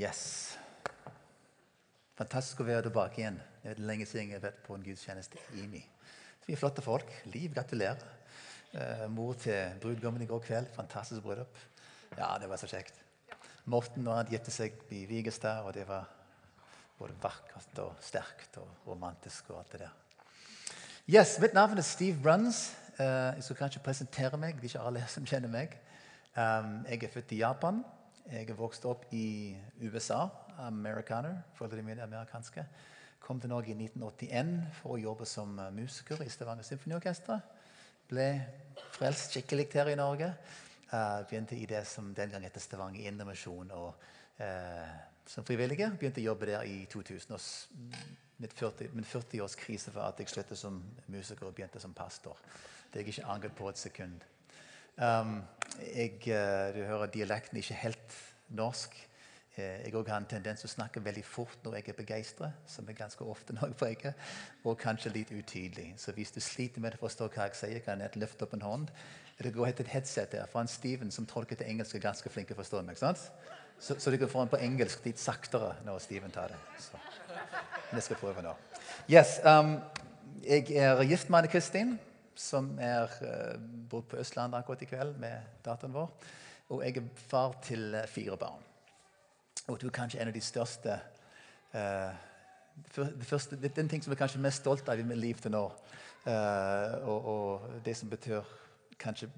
Yes. Fantastisk å være tilbake igjen. Det er lenge siden jeg har vært på en gudstjeneste i. Så vi er flotte folk. Liv, gratulerer. Eh, mor til brudgommen i går kveld. Fantastisk bryllup. Ja, det var så kjekt. Morten og han giftet seg i Vigestad, og det var både vakkert og sterkt og romantisk og alt det der. Yes, Mitt navn er Steve Bruns. Eh, jeg skal kanskje presentere meg. Det er ikke alle som kjenner meg. Um, jeg er født i Japan. Jeg er vokst opp i USA. Amerikaner. Foreldrene mine er amerikanske. Kom til Norge i 1981 for å jobbe som musiker i Stavanger Symfoniorkester. Ble frelst skikkelig her i Norge. Uh, begynte i det som den gang het Stavanger Indremisjon. Uh, som frivillige begynte å jobbe der i 2000. Min 40, 40 års krise for at jeg sluttet som musiker og begynte som pastor. Det er jeg ikke angret på et sekund. Um, jeg, du hører dialekten ikke helt norsk. Jeg har en tendens til å snakke veldig fort når jeg er begeistret, som er ganske ofte når jeg preker, og kanskje litt utydelig. Så hvis du sliter med å forstå hva jeg sier, kan jeg løfte opp en hånd. Det går et headset der fra en Steven som tolker til engelsk, er ganske flink til å forstå meg. sant? Så, så du kan få den på engelsk litt saktere når Steven tar det. Så. Men jeg skal prøve nå. Yes, um, jeg er gift med Anne Kristin, som er bodd på Østlandet akkurat i kveld med datteren vår. Og jeg er far til uh, fire barn. Og du er kanskje en av de største uh, det første, det, Den ting som jeg er kanskje mest stolt av i mitt liv til nå, og, og, det som betyr kanskje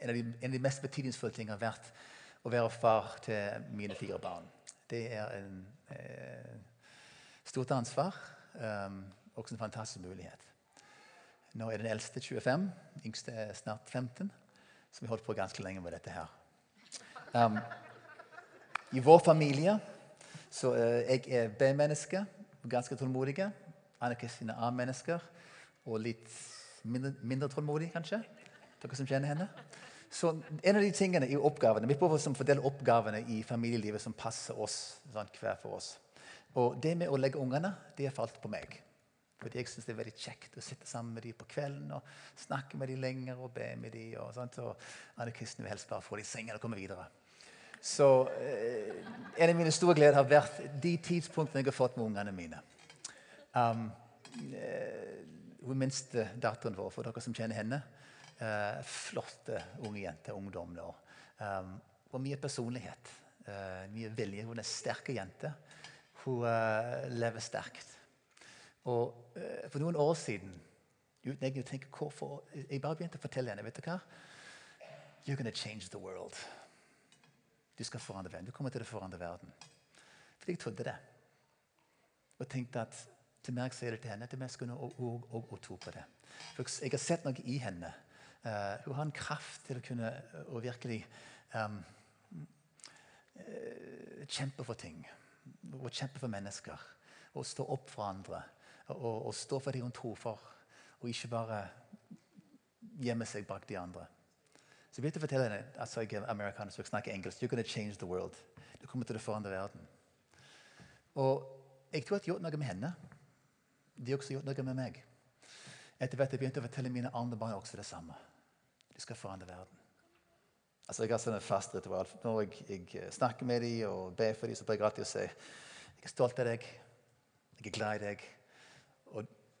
en av de, en av de mest betydningsfulle tingene har vært å være far til mine fire barn. Det er en eh, stort ansvar, um, også en fantastisk mulighet. Nå er den eldste 25, yngste er snart 15, så vi holdt på ganske lenge med dette her. Um, I vår familie så uh, jeg er B-menneske, ganske tålmodige. Anne Kristine A-mennesker og litt mindre, mindre tålmodig, kanskje. Dere som kjenner henne. Så en av de tingene i oppgavene, Vi prøver å fordele oppgavene i familielivet som passer oss. Sånn, hver for oss. Og det med å legge ungene det har falt på meg. Fordi Jeg syns det er veldig kjekt å sitte sammen med dem på kvelden og snakke med dem lenger og be med dem. Og, sånt, og Anne Kristin vil helst bare få dem i sengen og komme videre. Så eh, En av mine store gleder har vært de tidspunktene jeg har fått med ungene mine. Um, eh, hun minste datteren vår, for dere som kjenner henne, Eh, flotte unge jente, ungdom nå. Um, og mye personlighet. Uh, mye vilje. Hun er en sterk jente. Hun uh, lever sterkt. Og eh, for noen år siden uten egentlig å tenke hvorfor, Jeg bare begynte å fortelle henne vet du hva? You're gonna change the world. Du skal forandre verden. Du kommer til å forandre verden. For jeg trodde det. Og tenkte at til meg sier det til henne, til meg skal hun òg tro på det. For jeg har sett noe i henne Uh, hun har en kraft til å kunne å virkelig um, uh, kjempe for ting. Og kjempe for mennesker. Og stå opp for andre. Og, og stå for det hun tror for. Og ikke bare gjemme seg bak de andre. Så jeg begynte å fortelle henne altså jeg er amerikaner, jeg snakker engelsk. You're gonna change the world. Du kommer til å forandre verden. Og jeg tror at de har gjort noe med henne. De har også gjort noe med meg. Etter hvert jeg begynte å fortelle mine andre barn også det samme. De skal forandre verden. Altså, Jeg har sånn et fast ritual. Når jeg, jeg, snakker med dem og ber for dem, så pleier jeg alltid å si jeg er stolt av deg, jeg er glad i deg,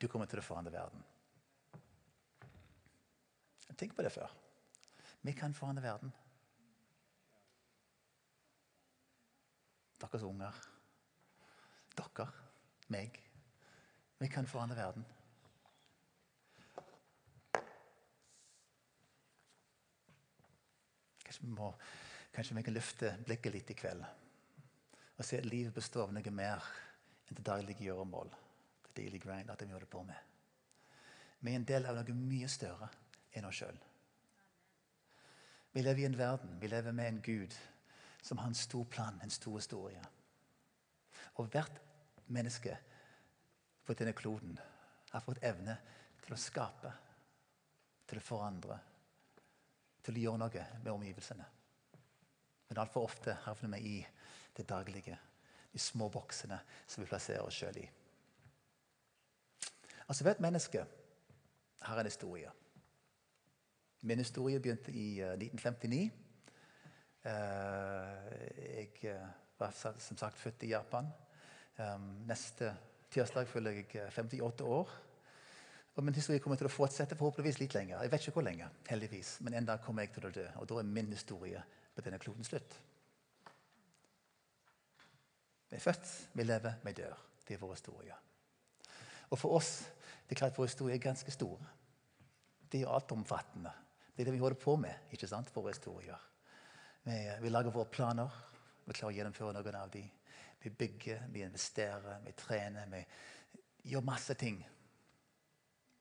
du kommer til å forandre verden. Tenk på det før. Vi kan forandre verden. Deres unger. Dere. Meg. Vi kan forandre verden. Kanskje vi, må, kanskje vi kan løfte blikket litt i kveld og se at livet består av noe mer enn det daglige gjøremål. Daily grind, at vi det på med. Vi er en del av noe mye større enn oss sjøl. Vi lever i en verden, vi lever med en Gud som har en stor plan, en stor historie. Og hvert menneske på denne kloden har fått evne til å skape, til å forandre, til å gjøre noe med omgivelsene. Men altfor ofte havner vi i det daglige, de små boksene som vi plasserer oss sjøl i. Altså, Hvert menneske har en historie. Min historie begynte i 1959. Eh, eh, jeg eh, var som sagt født i Japan. Um, neste tirsdag fyller jeg 58 år. Og Min historie kommer til å fortsette forhåpentligvis litt lenger. Jeg vet ikke hvor lenge, heldigvis. Men en dag kommer jeg til å dø, og da er min historie på denne kloden slutt. Vi er født, vi lever, vi dør. Det er vår historie. Og for oss det er klart historie er ganske stor. Det er altomfattende. Det er det vi holder på med. ikke sant, våre historier. Vi, vi lager våre planer. Vi klarer å gjennomføre noen av dem. Vi bygger, vi investerer, vi trener. Vi gjør masse ting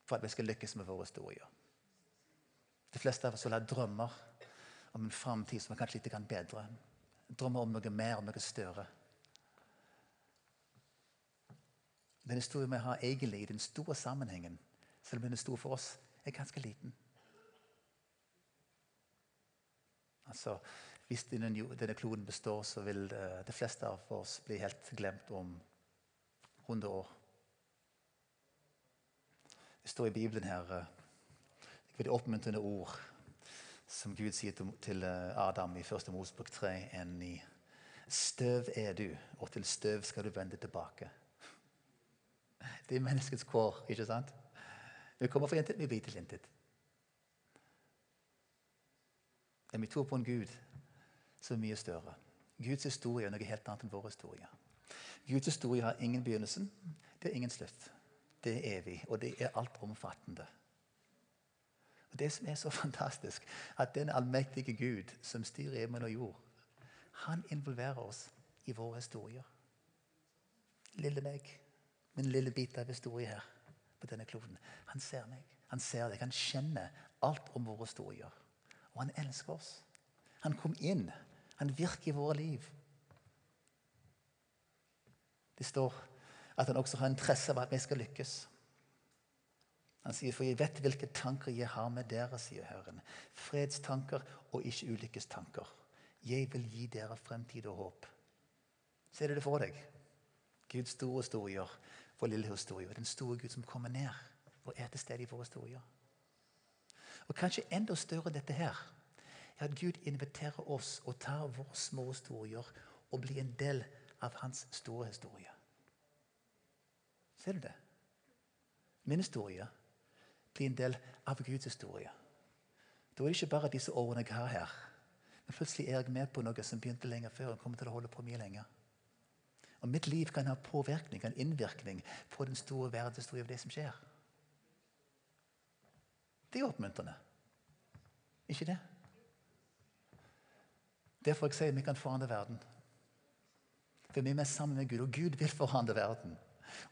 for at vi skal lykkes med våre historier. De fleste av oss vil ha drømmer om en framtid som er kanskje litt bedre. Drømmer om noe mer, om noe større. Den historien vi har egentlig i den store sammenhengen, selv om den er stor for oss, er ganske liten. Altså, Hvis denne, kloden består, så vil uh, de fleste av oss bli helt glemt om 100 år. Det står i Bibelen her uh, er oppmuntrende ord som Gud sier til eh, Adam i 1. Mosebok 3, 1-9. Støv er du, og til støv skal du vende tilbake. Det er menneskets kår, ikke sant? Vi kommer fra intet, vi blir til intet. Men vi tror på en Gud som er mye større. Guds historie er noe helt annet enn vår historie. Guds historie har ingen begynnelse, det er ingen slutt. Det er evig, og det er altomfattende. Og Det som er så fantastisk, at den allmektige Gud som styrer himmel og jord, han involverer oss i våre historier. Lille meg, min lille bit av historie her på denne kloden. Han ser meg, han ser deg, han kjenner alt om våre historier. Og han elsker oss. Han kom inn. Han virker i våre liv. Det står at han også har interesse av at vi skal lykkes. Han sier, 'For jeg vet hvilke tanker jeg har med dere', sier Herren. 'Fredstanker og ikke ulykkestanker.' 'Jeg vil gi dere fremtid og håp.' Ser du det for deg? Guds store historier, vår lille historie. Den store Gud som kommer ned og er til stede i våre historier. Og kanskje enda større dette her er at Gud inviterer oss og tar våre små historier og blir en del av hans store historie. Ser du det? Min historie blir en del av Guds historie. Da er det ikke bare disse årene jeg har her. Men plutselig er jeg med på noe som begynte lenger før. og kommer til å holde på mye lenger. Og Mitt liv kan ha påvirkning, kan innvirkning på den store verdenshistorie av det som skjer. Det er oppmuntrende. Ikke det? Derfor jeg sier vi kan forandre verden. For vi er med sammen med Gud, og Gud vil forandre verden.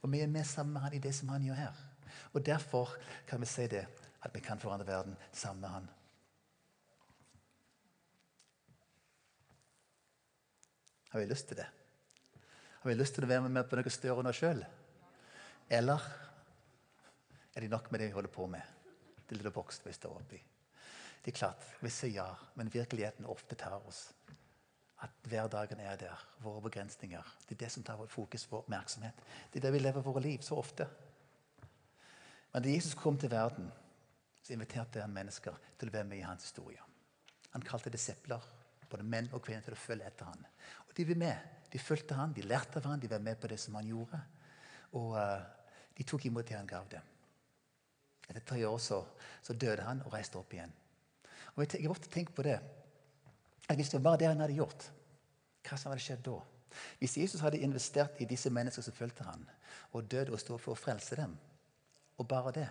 Og vi er med sammen med han i det som han gjør her. Og Derfor kan vi si det, at vi kan forandre verden sammen med han. Har vi lyst til det? Har vi lyst til å være med på noe større enn oss sjøl? Eller er det nok med det vi holder på med? Det lille boksen vi står oppi. Det er klart, Vi sier ja, men virkeligheten ofte tar oss. At hverdagen er der. Våre begrensninger. Det er det som tar vårt fokus, vår oppmerksomhet. Det er der vi lever våre liv så ofte. Men da Jesus kom til verden, så inviterte han mennesker til å være med i hans historie. Han kalte disipler, både menn og kvinner, til å følge etter ham. Og De vil med. De fulgte han, de lærte av han, de var med på det som han gjorde. Og uh, de tok imot det han gav dem. Etter tre år så, så døde han og reiste opp igjen. Og Jeg har ofte tenkt på det. At Hvis det var bare det han hadde gjort, hva som hadde skjedd da? Hvis Jesus hadde investert i disse menneskene som fulgte han, og døde og stod for å frelse dem, og bare det,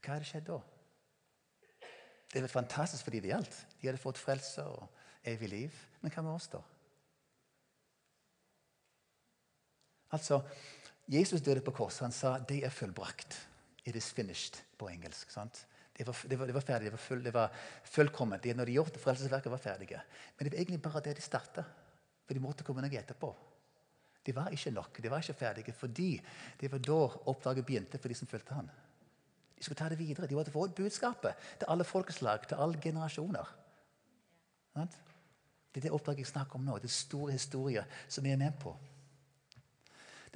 hva hadde skjedd da? Det er fantastisk for de det gjaldt. De hadde fått frelse og evig liv. Men hva med oss, da? Altså, Jesus døde på korset. Han sa 'det er fullbrakt'. It is finished på engelsk. sant? Det var, det var, det var ferdig, det var, full, det var fullkomment. Det når de gjorde frelsesverket, var ferdige. Men det var egentlig bare det de starta. For de måtte komme noe etterpå. De var ikke nok. De var ikke ferdige fordi det var da oppdraget begynte for de som fulgte han. De skulle ta det videre. De måtte få ut budskapet til alle folkeslag, til alle generasjoner. Det er det oppdraget jeg snakker om nå. Det er store historier som vi er med på.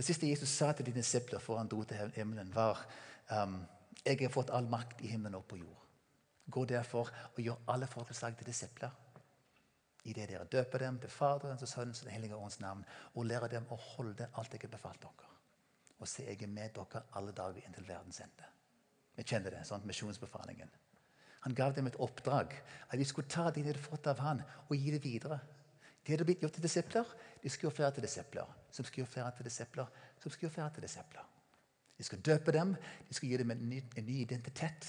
Det siste Jesus sa til de disipler før han dro til himmelen, var um, jeg har fått all makt i himmelen og på jord. Gå derfor og gjør alle folkeslag til disipler. det dere døper dem til Faderens og Sønnens og Den hellige ånds navn, og lærer dem å holde alt jeg har befalt dere. Og se, jeg er med dere alle dager inntil verdens ende. Vi kjenner det, sånn, misjonsbefalingen. Han gav dem et oppdrag. At de skulle ta det de hadde fått av han, og gi det videre. De hadde blitt gjort til disipler. De skulle gjøre flere til disipler. Som skulle gjøre flere til disipler. Som skulle gjøre flere til disipler. De skulle døpe dem. De skulle gi dem en ny, en ny identitet.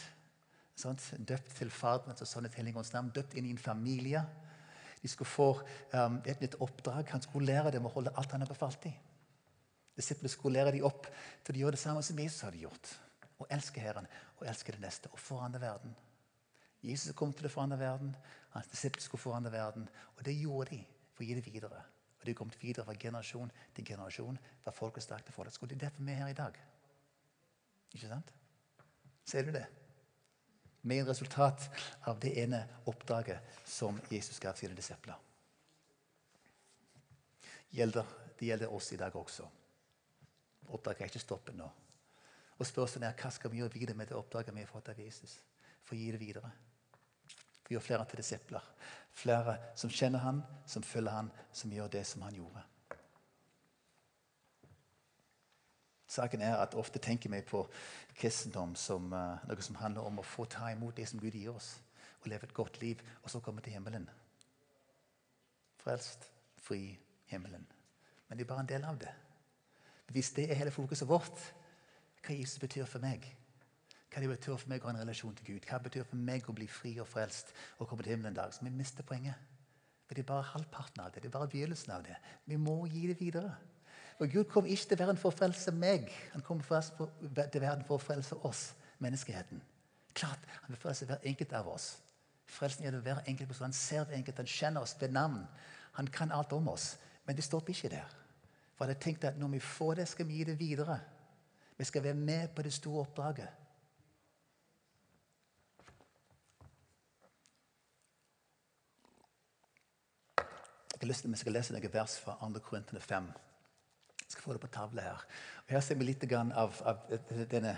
Sånt? Døpt til Faderens og Sønnens Helligånds navn. Døpt inn i en familie. De skulle få um, et nytt oppdrag. Han skulle lære dem å holde alt han har befalt dem. Disiplene skulle lære dem opp til å gjøre det samme som Jesus hadde gjort. Å elske Herren og elske det neste og forandre verden. Jesus kom til å forandre verden. Hans disipler skulle forandre verden. Og det gjorde de for å gi det videre. Og det er kommet videre fra generasjon til generasjon. fra folkeslag til folkeskole. Det er derfor vi er her i dag. Ikke sant? Ser du det? Vi er en resultat av det ene oppdraget som Jesus gav sine disipler. Det gjelder oss i dag også. Oppdraget er ikke stoppet nå. Og Spørsmålet er hva skal vi gjøre videre med det oppdraget vi har fått av Jesus? For å gi det videre. For å flere til disipler. Flere som kjenner han, som følger han, som gjør det som han gjorde. Saken er at Ofte tenker vi på kristendom som uh, noe som handler om å få ta imot det som Gud gir oss, og leve et godt liv, og så komme til himmelen. Frelst, fri, himmelen. Men det er bare en del av det. Hvis det er hele fokuset vårt, hva Jesus betyr for meg, hva det betyr for meg å ha en relasjon til Gud, hva det betyr for meg å bli fri og frelst og komme til himmelen en dag, så vi mister poenget. For Det er bare halvparten av det. Det er bare begynnelsen av det. Vi må gi det videre. Og Gud kom ikke til verden for å frelse meg. Han kom til verden for å frelse oss, menneskeheten. Klart, Han vil frelse hver enkelt av oss. Frelsen gjelder hver enkelt person. Han ser hver enkelt, han kjenner oss ved navn. Han kan alt om oss. Men det stopper ikke der. For jeg tenkte at når vi får det, skal vi gi det videre. Vi skal være med på det store oppdraget. Har lyst til Vi skal lese noen vers fra 2. Korintene 5. Jeg skal få det på tavle her. Og Her ser vi litt av, av denne,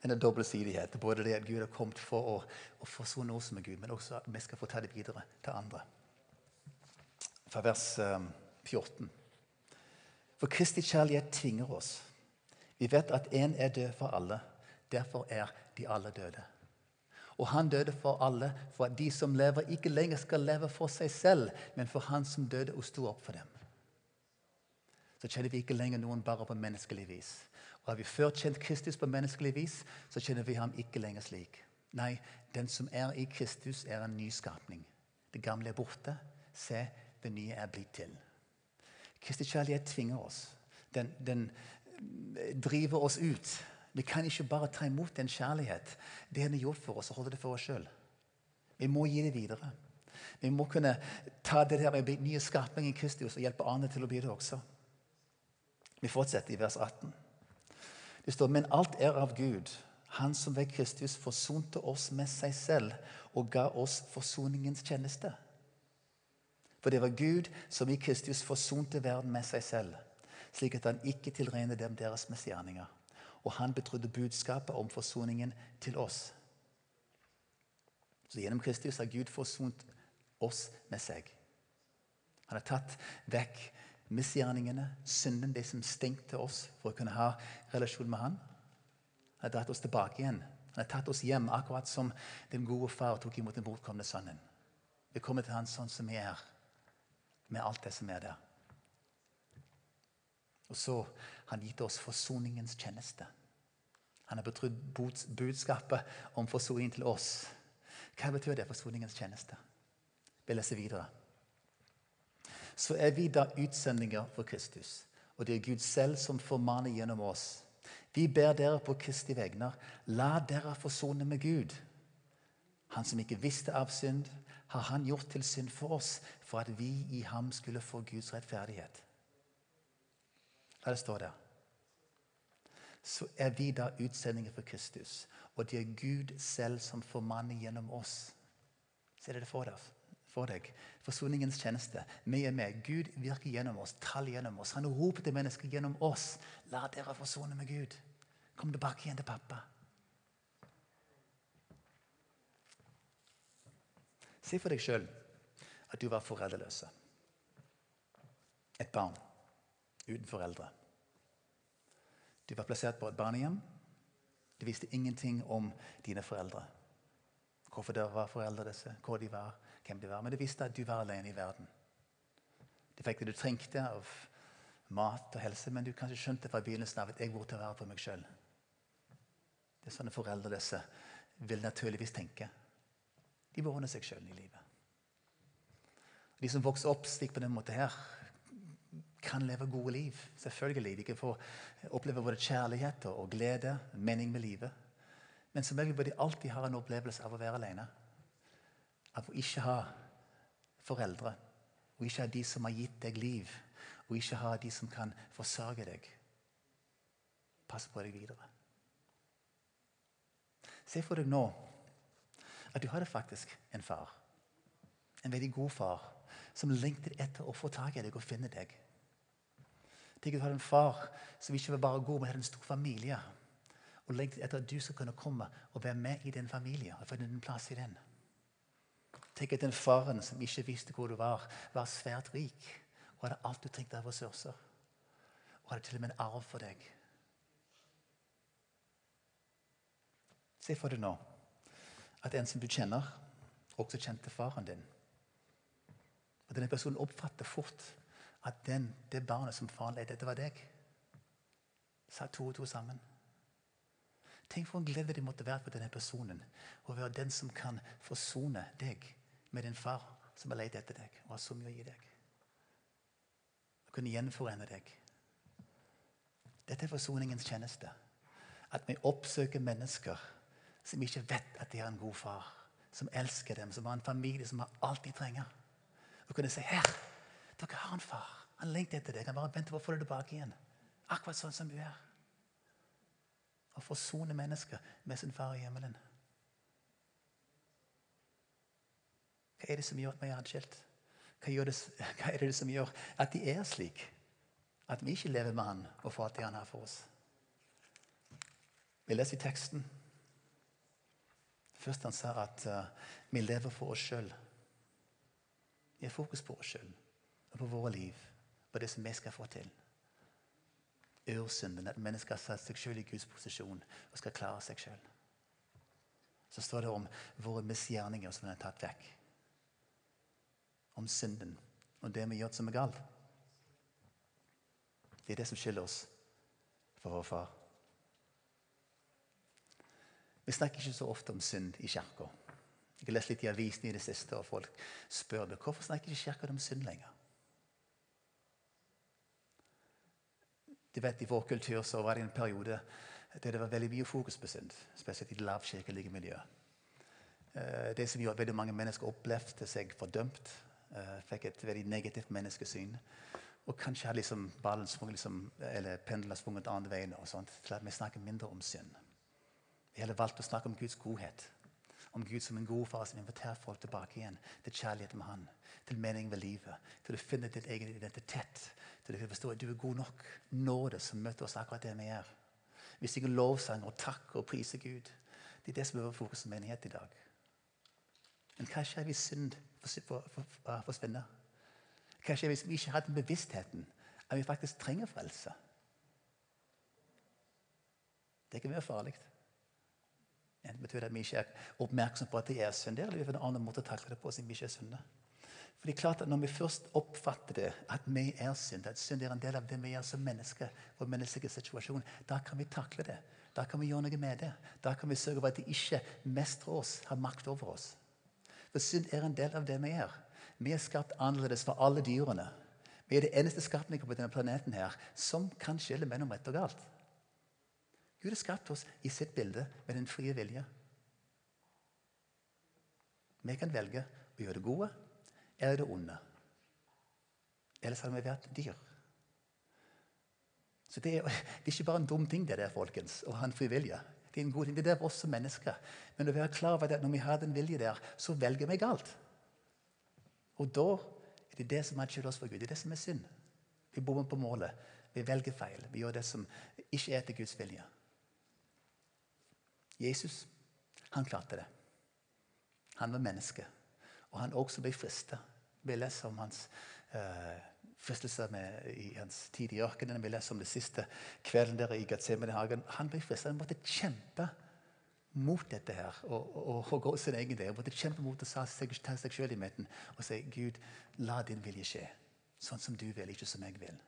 denne dobbeltsidigheten. Både det at Gud har kommet for å, å forsone oss med Gud, men også at vi skal få ta det videre til andre. Fra vers 14. Um, for Kristi kjærlighet tvinger oss. Vi vet at én er død for alle. Derfor er de alle døde. Og han døde for alle, for at de som lever, ikke lenger skal leve for seg selv, men for han som døde og sto opp for dem så kjenner vi ikke lenger noen bare på menneskelig vis. Og Har vi før kjent Kristus på menneskelig vis, så kjenner vi ham ikke lenger slik. Nei, den som er i Kristus, er en nyskapning. Det gamle er borte. Se, det nye er blitt til. Kristi kjærlighet tvinger oss. Den, den eh, driver oss ut. Vi kan ikke bare ta imot den kjærlighet. Det han har gjort for oss, og holde det for oss sjøl. Vi må gi det videre. Vi må kunne ta det der med nye skapning i Kristus og hjelpe andre til å bli det også. Vi fortsetter i vers 18. Det står men alt er av Gud, Han som ved Kristus forsonte oss med seg selv og ga oss forsoningens tjeneste. For det var Gud som i Kristus forsonte verden med seg selv, slik at han ikke tilregner dem deres misgjerninger. Og han betrodde budskapet om forsoningen til oss. Så gjennom Kristus har Gud forsont oss med seg. Han har tatt vekk misgjerningene, synden, det som stengte oss for å kunne ha relasjon med Han. Han har dratt oss tilbake igjen. Han har tatt oss hjem, akkurat som den gode far tok imot den bortkomne sønnen. Vi kommer til Han sånn som vi er, med alt det som er der. Og så har han gitt oss forsoningens tjeneste. Han har betrodd budskapet om forsoning til oss. Hva betyr det, forsoningens tjeneste? Vi leser videre så er vi da utsendinger for Kristus. Og det er Gud selv som formaner gjennom oss. Vi ber dere på Kristi vegner, la dere forsone med Gud. Han som ikke visste av synd, har han gjort til synd for oss, for at vi i ham skulle få Guds rettferdighet. La det stå der. Så er vi da utsendinger for Kristus, og det er Gud selv som formanner gjennom oss. Ser dere for deg? for deg. Forsoningens tjeneste. Vi er med. Gud virker gjennom oss, Tall gjennom oss. Han roper til mennesker gjennom oss. La dere forsone med Gud. Kom tilbake igjen til pappa. Se for deg sjøl at du var foreldreløse. Et barn uten foreldre. Du var plassert på et barnehjem. Du visste ingenting om dine foreldre. Hvorfor det var foreldre disse, hvor de var, hvem de var. Men du visste at du var alene i verden. Du fikk det du trengte av mat og helse, men du kanskje skjønte fra begynnelsen av at jeg burde være for meg sjøl. Det er sånne foreldre disse vil naturligvis tenke. De beordner seg sjøl i livet. De som vokser opp slik på den måten her, kan leve gode liv. Selvfølgelig. De kan få oppleve både kjærlighet og glede, mening med livet. Men som regel bør de alltid ha en opplevelse av å være alene. Av å ikke ha foreldre. Og ikke ha de som har gitt deg liv. Og ikke ha de som kan forsørge deg. Passe på deg videre. Se for deg nå at du hadde faktisk en far. En veldig god far som lengtet etter å få tak i deg og finne deg. Tenk at du hadde en far som ikke var bare god, men hadde en stor familie. Og lengtet etter at du skal kunne komme og være med i den familien. og få en plass i den. Tenk at den faren som ikke visste hvor du var, var svært rik og hadde alt du trengte av ressurser. Og hadde til og med en arv for deg. Se for deg nå at en som du kjenner, også kjente faren din. Og denne personen oppfatter fort at den, det barnet som faren lette etter, var deg. Sa to og to sammen. Tenk for en glede det måtte være for denne personen å være den som kan forsone deg med din far som har lett etter deg og har så mye å gi deg. Å kunne gjenforene deg. Dette er forsoningens tjeneste. At vi oppsøker mennesker som ikke vet at de har en god far, som elsker dem, som har en familie som har alt de trenger. Og kunne si her, dere har en far. Han lengter etter deg. Han bare venter på å få deg tilbake igjen. Akkurat sånn som du er. Å forsone mennesker med sin far i himmelen. Hva er det som gjør at vi er atskilt? Hva, hva, er det som gjør at de er slik? At vi ikke lever med han og får det han har for oss? Vi leser i teksten Først han sa at uh, vi lever for oss sjøl. Vi har fokus på oss sjøl og på våre liv og det som vi skal få til. Ursynden, at mennesker har satt seg sjøl i Guds posisjon og skal klare seg sjøl. Så står det om våre misgjerninger som er tatt vekk. Om synden og det vi gjør som er galt. Det er det som skiller oss fra vår far. Vi snakker ikke så ofte om synd i kirka. Jeg har lest litt i avisene i det siste, og folk spør meg hvorfor snakker ikke kirka om synd lenger. Du vet, I vår kultur så var det en periode der det var veldig mye fokus på synd. Spesielt i det lavkirkelige miljøet. Eh, det som gjorde at veldig mange mennesker opplevde seg fordømt. Eh, fikk et veldig negativt menneskesyn. Og kanskje hadde liksom ballen svunget liksom, eller pendelen svunget andre veien. og sånt, til at vi snakker mindre om synd. Vi har valgt å snakke om Guds godhet. Om Gud som en god far som inviterer folk tilbake igjen til kjærlighet med Han. Til mening ved livet. Til å finne din egen identitet. Til å forstå at du er god nok. Nåde som møter oss akkurat der vi er. Vi synger lovsang og takk og priser Gud. Det er det som er vår fokus som menighet i dag. Men hva skjer hvis synd forsvinner? Hva skjer hvis vi ikke har den bevisstheten at vi faktisk trenger frelse? Det kan være farlig. Det betyr at vi ikke er oppmerksom på at det er synd. Eller vi finner en annen måte å takle det på siden vi ikke er synde. For det er klart at Når vi først oppfatter det, at vi er synd, at synd er en del av det vi er som mennesker, vår menneskelige situasjon, da kan vi takle det. Da kan vi gjøre noe med det. Da kan vi sørge for at det ikke mestrer oss, har makt over oss. For synd er en del av det vi er. Vi er skapt annerledes for alle dyrene. Vi er det eneste skapningen på denne planeten her som kan skille mellom rett og galt. Gud har skapt oss i sitt bilde med den frie vilje. Vi kan velge å gjøre det gode eller det onde. Ellers hadde vi vært dyr. Så det er, det er, ikke bare en dum ting det der, folkens, å ha en fri. Det er en god ting. Det er der for oss som mennesker. Men å være klar over at når vi har den vilje der, så velger vi galt. Og da er det det som atskiller oss fra Gud. Det er det som er synd. Vi bommer på målet. Vi velger feil. Vi gjør det som ikke er til Guds vilje. Jesus han klarte det. Han var menneske. Og han også ble frista Vi leser om hans eh, fristelser i hans tid i ørkenen. Vi leser om det siste kvelden der i Gethsemane-hagen. Han ble fristet. Han måtte kjempe mot dette her og, og, og gå sin egen vei. Han måtte kjempe mot å ta seg, ta seg selv i midten og si Gud, la din vilje skje. Sånn som du vil, ikke som jeg vil.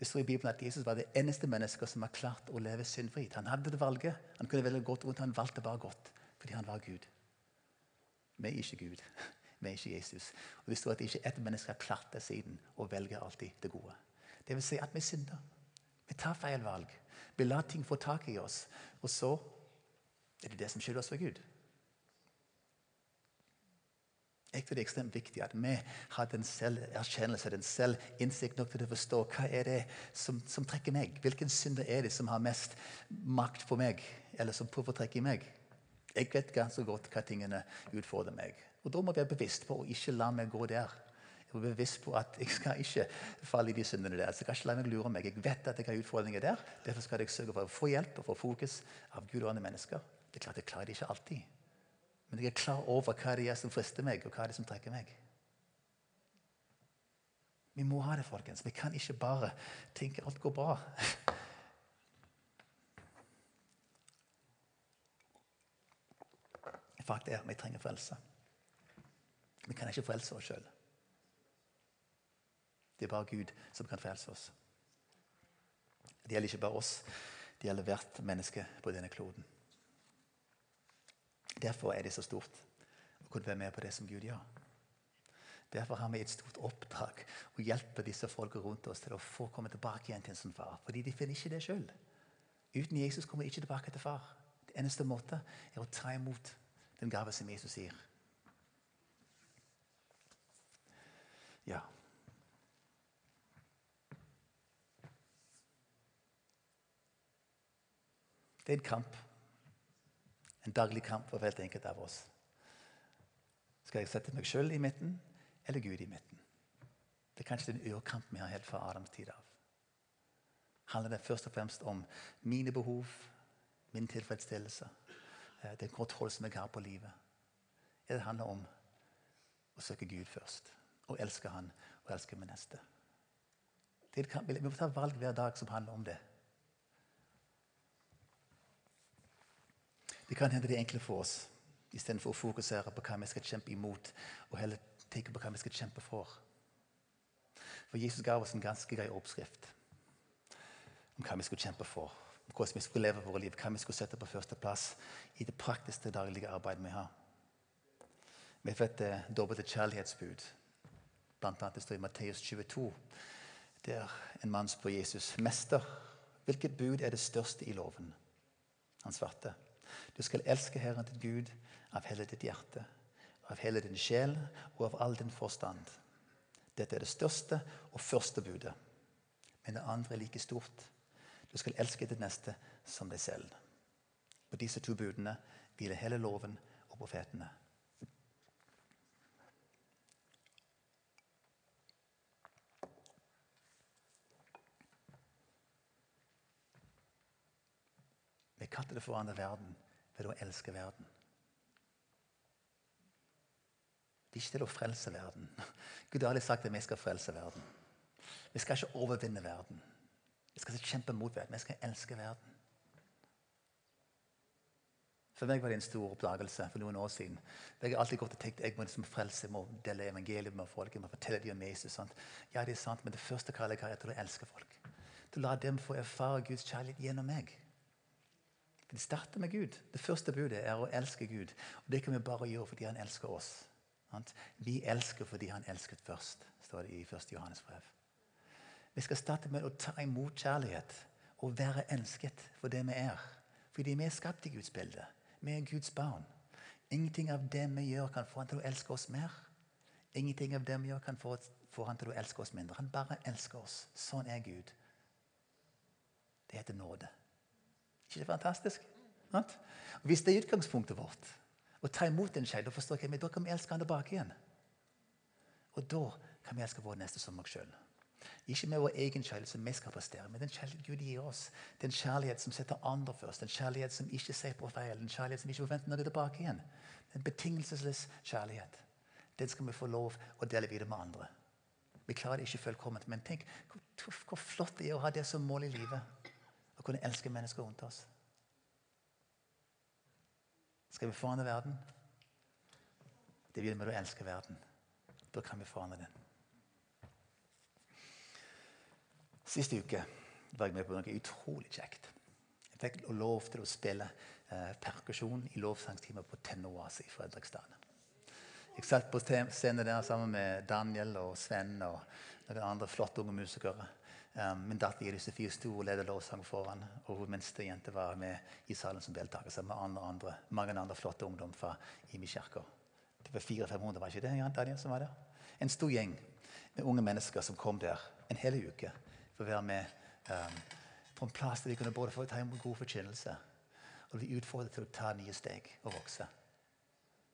Det står i Bibelen at Jesus var det eneste mennesket som har klart å leve syndfritt. Han hadde det valget. Han kunne velge godt rundt, han valgte bare godt fordi han var Gud. Vi er ikke Gud. Vi er ikke Jesus. Og Det står at ikke ett menneske har klart det siden og velger alltid det gode. Det vil si at vi synder. Vi tar feil valg. Vi lar ting få tak i oss. Og så er det det som skylder oss for Gud. Jeg tror det er ekstremt viktig at vi har den selverkjennelse, den selvinnsikt nok til å forstå hva er det som, som trekker meg. Hvilken synder er det som har mest makt på meg, eller som prøver å i meg? Jeg vet ganske godt hva tingene utfordrer meg. Og Da må jeg være bevisst på å ikke la meg gå der. Jeg må være bevisst på at jeg skal ikke falle i de syndene der. Så jeg kan ikke la meg lure meg. Jeg vet at jeg har utfordringer der. Derfor skal jeg sørge for å få hjelp og få fokus av Gud og andre mennesker. Det er klart Jeg klarer det ikke alltid. Men jeg er klar over hva det er som frister meg, og hva det er som trekker meg. Vi må ha det, folkens. Vi kan ikke bare tenke alt går bra. Faktum er vi trenger frelse. Vi kan ikke frelse oss sjøl. Det er bare Gud som kan frelse oss. Det gjelder ikke bare oss, det gjelder hvert menneske på denne kloden. Derfor er det så stort å kunne være med på det som Gud gjør. Derfor har vi et stort oppdrag å hjelpe disse folka rundt oss til å få komme tilbake igjen til sin far. Fordi de finner ikke det sjøl. Uten Jesus kommer de ikke tilbake til far. Det eneste måte er å ta imot den gave som Jesus gir. Ja. Det er en kamp. En daglig kamp for hvert enkelt av oss. Skal jeg sette meg sjøl i midten, eller Gud i midten? Det er kanskje den urkamp vi har helt fra Adams tid av. Handler det først og fremst om mine behov, min tilfredsstillelse, den kontroll som jeg har på livet? Det handler om å søke Gud først, og elske Han og elske min neste? Vi må ta valg hver dag som handler om det. Det kan hende det er enklere for oss istedenfor å fokusere på hva vi skal kjempe imot, og heller tenke på hva vi skal kjempe for. For Jesus ga oss en ganske grei oppskrift om hva vi skulle kjempe for. Hvordan vi skulle leve våre liv, hva vi skulle sette på førsteplass i det praktiske daglige arbeidet vi har. Vi vet det dobbelte kjærlighetsbud. Annet det står i Matteus 22, der en mann spør Jesus, 'Mester, hvilket bud er det største i loven?' Han svarte, du skal elske Herren til Gud av hele ditt hjerte, av hele din sjel og av all din forstand. Dette er det største og første budet. Men det andre er like stort. Du skal elske ditt neste som deg selv. På disse to budene hviler hele loven og profetene. Vi kaller det for andre verden ved å elske verden. Det er ikke til å frelse verden. Gud har aldri sagt at vi skal frelse verden. Vi skal ikke overvinne verden. Vi skal ikke kjempe mot verden. jeg skal elske verden. For meg var det en stor oppdagelse for noen år siden. Jeg har alltid gått og tenkt jeg må liksom frelse, jeg må dele evangeliet med folk. jeg må fortelle dem om Jesus. Sant? Ja, det er sant, Men det første kallet jeg har, er til å elske folk. Til å la dem få erfare Guds kjærlighet gjennom meg. For Det starter med Gud. Det første budet er å elske Gud. Og Det kan vi bare gjøre fordi han elsker oss. Vi elsker fordi han elsket først, står det i 1. Johannes brev. Vi skal starte med å ta imot kjærlighet og være elsket for det vi er. Fordi vi er skapt i Guds bilde. Vi er Guds barn. Ingenting av det vi gjør, kan få han til å elske oss mer. Ingenting av det vi gjør, kan få, han til å elske oss mindre. Han bare elsker oss. Sånn er Gud. Det heter nåde ikke det fantastisk? Hvis det er utgangspunktet vårt, å ta imot en skei, da forstår jeg, men da kan vi elske han tilbake igjen. Og da kan vi elske vår neste som oss sjøl. Ikke med vår egen kjærlighet som vi skal prestere, men den kjærlighet Gud gir oss. Den kjærlighet som setter andre først. Den kjærlighet som ikke ser på feil. Den kjærlighet som ikke forventer noe tilbake igjen. En betingelsesløs kjærlighet. den skal vi få lov å dele videre med andre. Vi klarer det ikke fullkomment, men tenk hvor, hvor flott det er å ha det som mål i livet. Å kunne elske mennesker rundt oss. Skal vi forandre verden? Det vil med å elske verden. Da kan vi forandre den. Siste uke var jeg med på noe utrolig kjekt. Jeg fikk lov til å spille eh, perkusjon i lovsangstimer på Tennoase i Fredrikstad. Jeg satt på scenen der sammen med Daniel og Sven og noen andre flotte unge musikere. Um, min datter Iris Sofie sto og ledet lovsang foran, og hun minste jente var med i salen som deltaker sammen med andre, andre, mange andre flotte ungdom fra Imi kirke. Det var 400-500, var ikke det Daniel som var der? En stor gjeng med unge mennesker som kom der en hel uke for å være med um, på en plass der de kunne både få ta imot god forkynnelse og bli utfordret til å ta nye steg og vokse.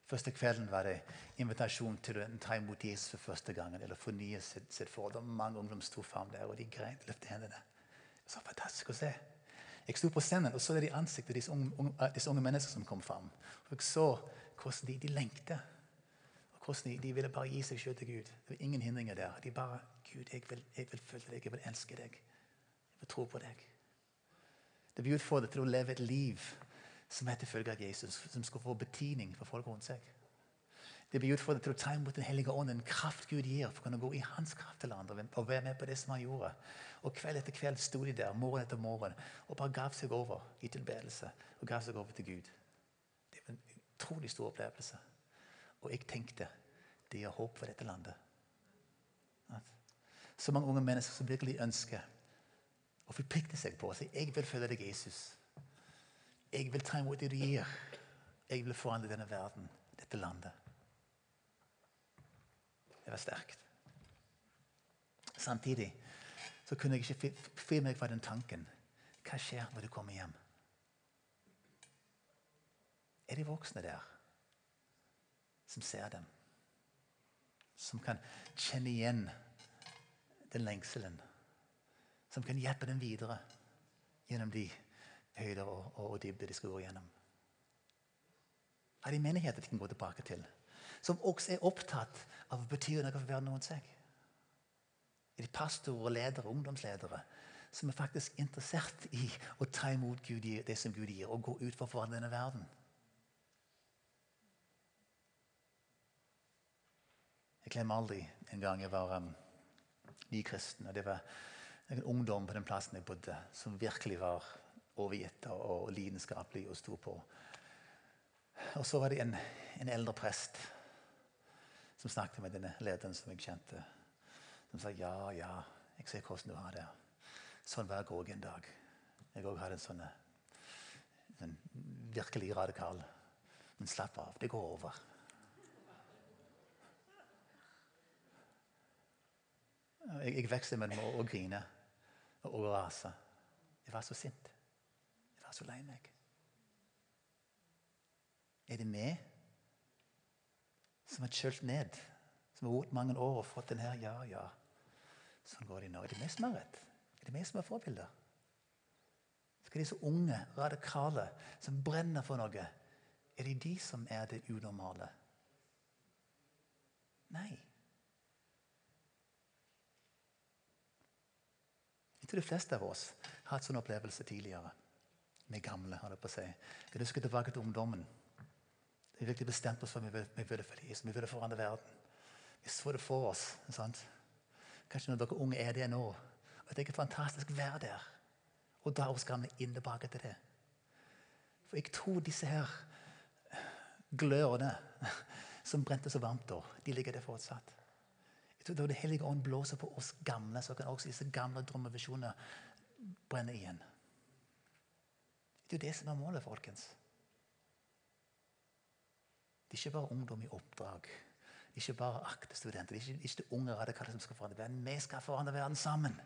Første kvelden var det invitasjon til å ta imot Jesus for første gangen. eller fornye sitt, sitt forhold. Og mange ungdom sto fram der, og de grein løfte hendene. Så fantastisk å se. Jeg sto på scenen og så det de ansiktet disse unge, disse unge mennesker som kom fram. Og jeg så hvordan de, de lengtet. Og hvordan de, de, ville bare gi seg selv til Gud. Det var ingen hindringer der. De bare Gud, jeg vil, jeg vil følge deg. Jeg vil elske deg. Jeg vil tro på deg. Det blir utfordret til å leve et liv som er til følge av Jesus, som skal få betydning for folk rundt seg. Det blir utfordret til å ta imot Den hellige ånd, en kraft Gud gir, for å kunne gå i hans kraft til andre og være med på det som han gjorde. Og Kveld etter kveld sto de der morgen etter morgen og bare gav seg over i tilbedelse og gav seg over til Gud. Det var en utrolig stor opplevelse. Og jeg tenkte det gir håp for dette landet. Så mange unge mennesker som virkelig ønsker å forplikte seg på å si jeg vil følge deg, Jesus. Jeg vil ta imot det du gir. Jeg vil forandre denne verden, dette landet. Det var sterkt. Samtidig så kunne jeg ikke fri meg fra den tanken. Hva skjer når du kommer hjem? Er de voksne der som ser dem? Som kan kjenne igjen den lengselen? Som kan hjelpe dem videre gjennom de høyder og, og, og dybder de skal gå gjennom. Er det menigheter de kan gå tilbake til? Som også er opptatt av å bety noe for verden rundt seg? Er det pastorer, ledere, ungdomsledere som er faktisk interessert i å ta imot Gud, det som Gud gir, og gå ut for å forvandle denne verden? Jeg glemmer aldri en gang jeg var um, ny kristen. og Det var en ungdom på den plassen jeg bodde, som virkelig var overgitt og lidenskapelig og sto på. Og så var det en, en, eldre prest som snakket med denne lederen som jeg kjente. Som sa ja, ja, jeg ser hvordan du har det. Sånn var jeg òg en dag. Jeg òg hadde en sånn en virkelig radikal. Men slapp av, det går over. Jeg, jeg vekste mellom å grine og å rase. Jeg var så sint Jeg var så lei meg. Er det vi som har kjølt ned, som har rodd mange år og fått den her? Ja, ja. Sånn går det nå. Er det vi som har rett? Er det vi som er forbilder? Skal disse unge, radikale, som brenner for noe, er det de som er det unormale? Nei. Jeg tror de fleste av oss har hatt sånn opplevelse tidligere. Vi gamle, holdt på å si. Jeg husker tilbake til ungdommen. Vi virkelig bestemte oss for at vi, vi ville for Jesus. Vi ville forandre verden. Vi så det for oss. Sant? Kanskje når dere unge er det nå. Og Det er fantastisk å være der og dra oss gamle inn tilbake til det. For jeg tror disse her glørne som brente så varmt da, de ligger der fortsatt. Tror Da Det hellige ånd blåser på oss gamle, så kan også disse gamle drømmevisjoner brenne igjen. Det er jo det som er målet, folkens. Det er ikke bare ungdom i oppdrag. Det ikke bare aktestudenter. Det er ikke, ikke det unge radikale som skal forandre verden. Vi skal forandre verden sammen.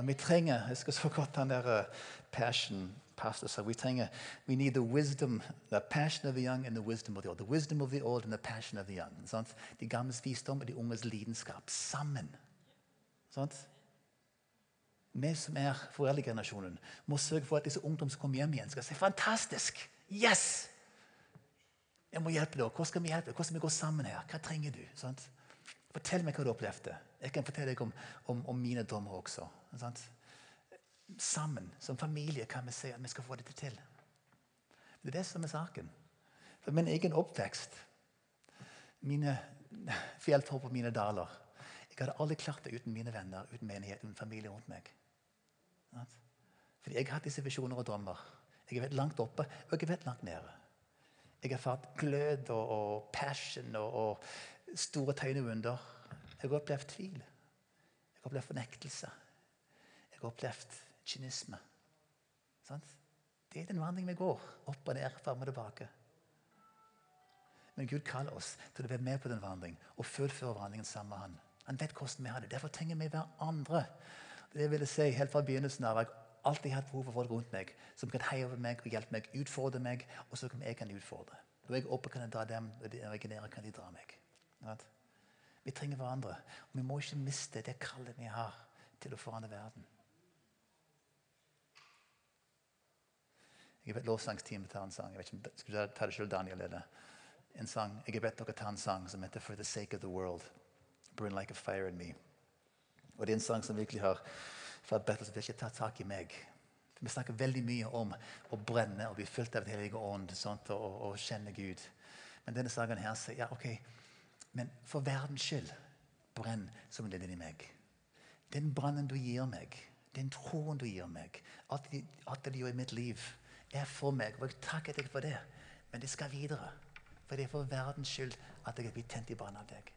Og vi trenger jeg skal så godt den der uh, passion pastor sa, vi trenger we need the wisdom, the passion of the young and the wisdom of the old. The wisdom of the old and the passion of the young. Sant? De gamles visdom og de unges lidenskap sammen. Sant? vi som er foreldregenerasjonen, må sørge for at disse ungdom som kommer hjem igjen, skal si 'Fantastisk! Yes!' Jeg må hjelpe deg. Hvordan skal vi hjelpe? deg? Hvordan skal vi gå sammen her? Hva trenger du? Sant? Fortell meg hva du opplevde. Jeg kan fortelle deg om, om, om mine drømmer også. Sant? Sammen, som familie, kan vi si at vi skal få dette til. Det er det som er saken. For min egen oppvekst, mine fjelltopp og mine daler Jeg hadde aldri klart det uten mine venner, uten menighet, uten familie rundt meg. Fordi jeg har hatt disse visjoner og drømmer. Jeg har vært langt oppe, og jeg har vært langt nede. Jeg har fått glød og, og passion og, og store tegn. Jeg har opplevd tvil. Jeg har opplevd fornektelse. Jeg har opplevd kynisme. Sånn? Det er den vandringen vi går. Opp og ned, fram og tilbake. Men Gud kaller oss til å være med på den vandringen og fullføre vandringen sammen med Han. Han vet hvordan vi har det. Derfor trenger vi hverandre. Det vil jeg si helt fra begynnelsen av. Jeg har alltid hatt behov for folk rundt meg som kan heie over meg og hjelpe meg, utfordre meg, og så kan jeg kan utfordre. Når jeg er oppe, kan jeg dra dem, og når jeg er nede, kan de dra meg. Vi trenger hverandre. Og vi må ikke miste det kallet vi har til å forandre verden. Jeg har bedt lovsangsteamet ta en sang. Jeg vet ikke, Skal du ta det selv, Daniel? eller? En sang, Jeg har bedt dere ta en sang som heter 'For the Sake of the World'. Burn like a fire in me. Og Det er en sang som virkelig har fra Bethel som virkelig tar tak i meg. Vi snakker veldig mye om å brenne og bli fylt av Den hellige ånd sånt, og, og, kjenne Gud. Men denne sangen her sier ja, ok, men for verdens skyld, brenn som en er i meg. Den brannen du gir meg, den troen du gir meg, at, at det gjør i mitt liv, er for meg. Og jeg takker deg for det. Men det skal videre. For det er for verdens skyld at jeg er blitt tent i brann av deg.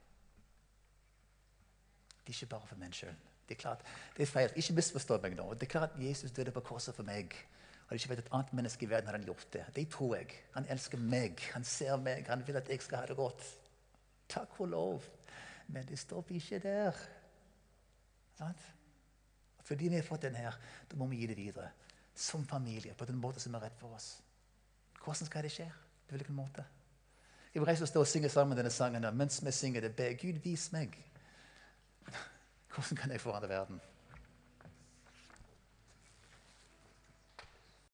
Det er ikke bare for meg sjøl. Det er klart, det er feil. Ikke misforstå meg nå. Det er klart at Jesus døde på korset for meg. Hadde ikke vært et annet menneske i verden, hadde han gjort det. Det tror jeg. Han elsker meg. Han ser meg. Han vil at jeg skal ha det godt. Takk for lov. Men det stopper ikke der. Sant? Fordi vi har fått den her, da må vi gi det videre. Som familie, på den måten som er rett for oss. Hvordan skal det skje? På hvilken måte? Jeg vil reise og stå og synge sammen denne sangen. Mens vi synger det, be Gud, vis meg. Hvordan kan jeg forandre verden?